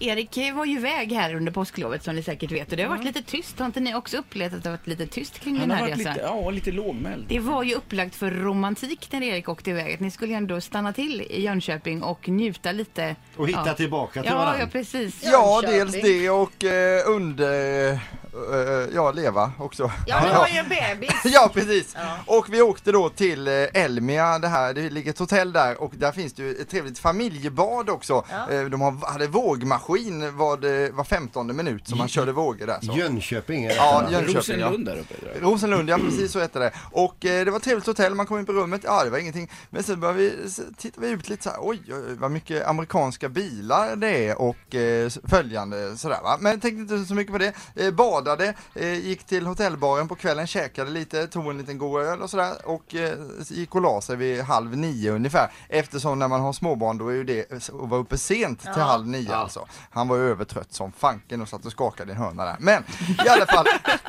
Erik var ju iväg här under påsklovet som ni säkert vet och det har varit lite tyst. Har inte ni också upplevt att det har varit lite tyst kring Han den här resan? lite, ja, lite lågmäld. Det var ju upplagt för romantik när Erik åkte iväg. Att ni skulle ju ändå stanna till i Jönköping och njuta lite. Och hitta ja. tillbaka till Ja, varandra. ja precis. Ja, Jönköping. dels det och eh, under, eh, ja leva också. Ja, du har ju en bebis. Ja precis! Och vi åkte då till eh, Elmia, det här, det ligger ett hotell där och där finns det ju ett trevligt familjebad också. Ja. Eh, De har, hade vågmaskin var, det, var 15 minut som man körde vågor där. Så. Jönköping är det. Ja, Jönköping ja. Rosenlund där uppe. jag. Rosenlund, ja precis så heter det. Och eh, det var ett trevligt hotell, man kom in på rummet, ja det var ingenting. Men sen började vi, tittade vi ut lite så här, oj, oj vad mycket amerikanska bilar det är och eh, följande sådär va. Men tänkte inte så mycket på det. Eh, badade, eh, gick till hotellbaren på kvällen, käkade lite, tog en liten god öl och sådär och eh, gick och la sig vid halv nio ungefär. Eftersom när man har småbarn då är ju det att vara uppe sent till Ja. halv nio alltså. Han var övertrött som fanken och satt och skakade i en hörna där. Men i alla fall,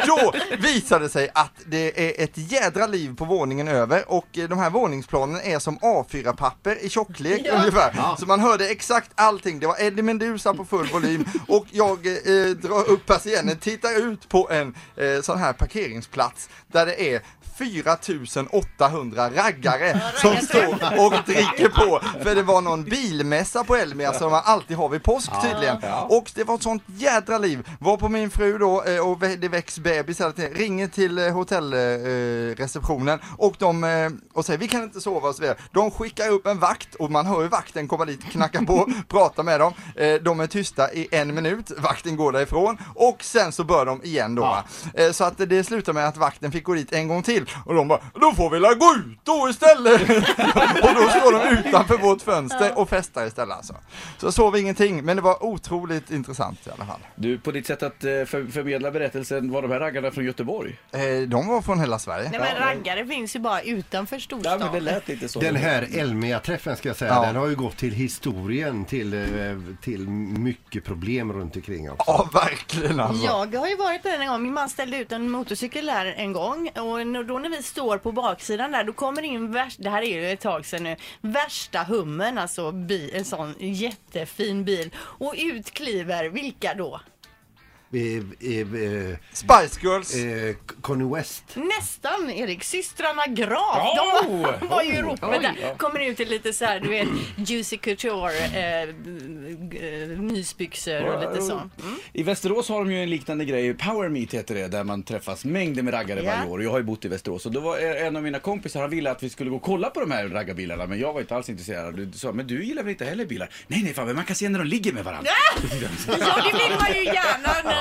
då visade det sig att det är ett jädra liv på våningen över och eh, de här våningsplanen är som A4-papper i tjocklek Ja. ungefär. Ja. Så man hörde exakt allting. Det var Eddie Meduza på full volym och jag eh, drar upp persiennen, tittar ut på en eh, sån här parkeringsplats där det är 4800 raggare som står och dricker på. För det var någon bilmässa på Elmia som man alltid har vid påsk tydligen. Ja. Och det var ett sånt jädra liv. Var på min fru då eh, och det väcks bebis hela tiden. Ringer till eh, hotellreceptionen och de eh, och säger vi kan inte sova och så vidare. De skickar upp en vakt och man hör ju vakten komma dit, knacka på, prata med dem. Eh, De är tysta i en minut, vakten går därifrån och sen så bör de igen då. Eh, Så att det slutar med att vakten fick gå dit en gång till och de bara då får vi la gå ut då istället. och då står de utanför vårt fönster och festar istället alltså. Så sov ingenting men det var otroligt intressant i alla fall. Du, på ditt sätt att eh, för, förmedla berättelsen, var de här raggarna från Göteborg? Eh, De var från hela Sverige. Nej men raggare finns ju bara utanför Ja, storstan. men det lät lite så. Den här Elmia-träffen ska jag säga, Ja. den har ju gått till historien till, eh, till mycket problem runt omkring också. Ja, verkligen alltså. Jag har ju varit där en gång. Min man ställde ut en motorcykel där en gång och då när vi står på baksidan där då kommer in värst, det här är ju ett tag sedan nu, värsta hummen alltså bi, en sån jättefin bil och ut kliver vilka då? Eh, eh, eh, Spice Girls. eh, Conny West. Nästan Erik, systrarna Graf. Oh! De var, var ju i ropet Oj, där. ja. Kommer ut i lite så här, du vet, Juicy Couture, eh, mysbyxor och lite så. Mm. I Västerås har de ju en liknande grej, Power Meet heter det, där man träffas mängder med raggare Ja. varje år. Jag har ju bott i Västerås och då var en av mina kompisar, han ville att vi skulle gå och kolla på de här raggarbilarna, men jag var inte alls intresserad. Du sa, men du gillar väl inte heller bilar? Nej, nej, fan, men man kan se när de ligger med varandra. Ja, det vill man ju gärna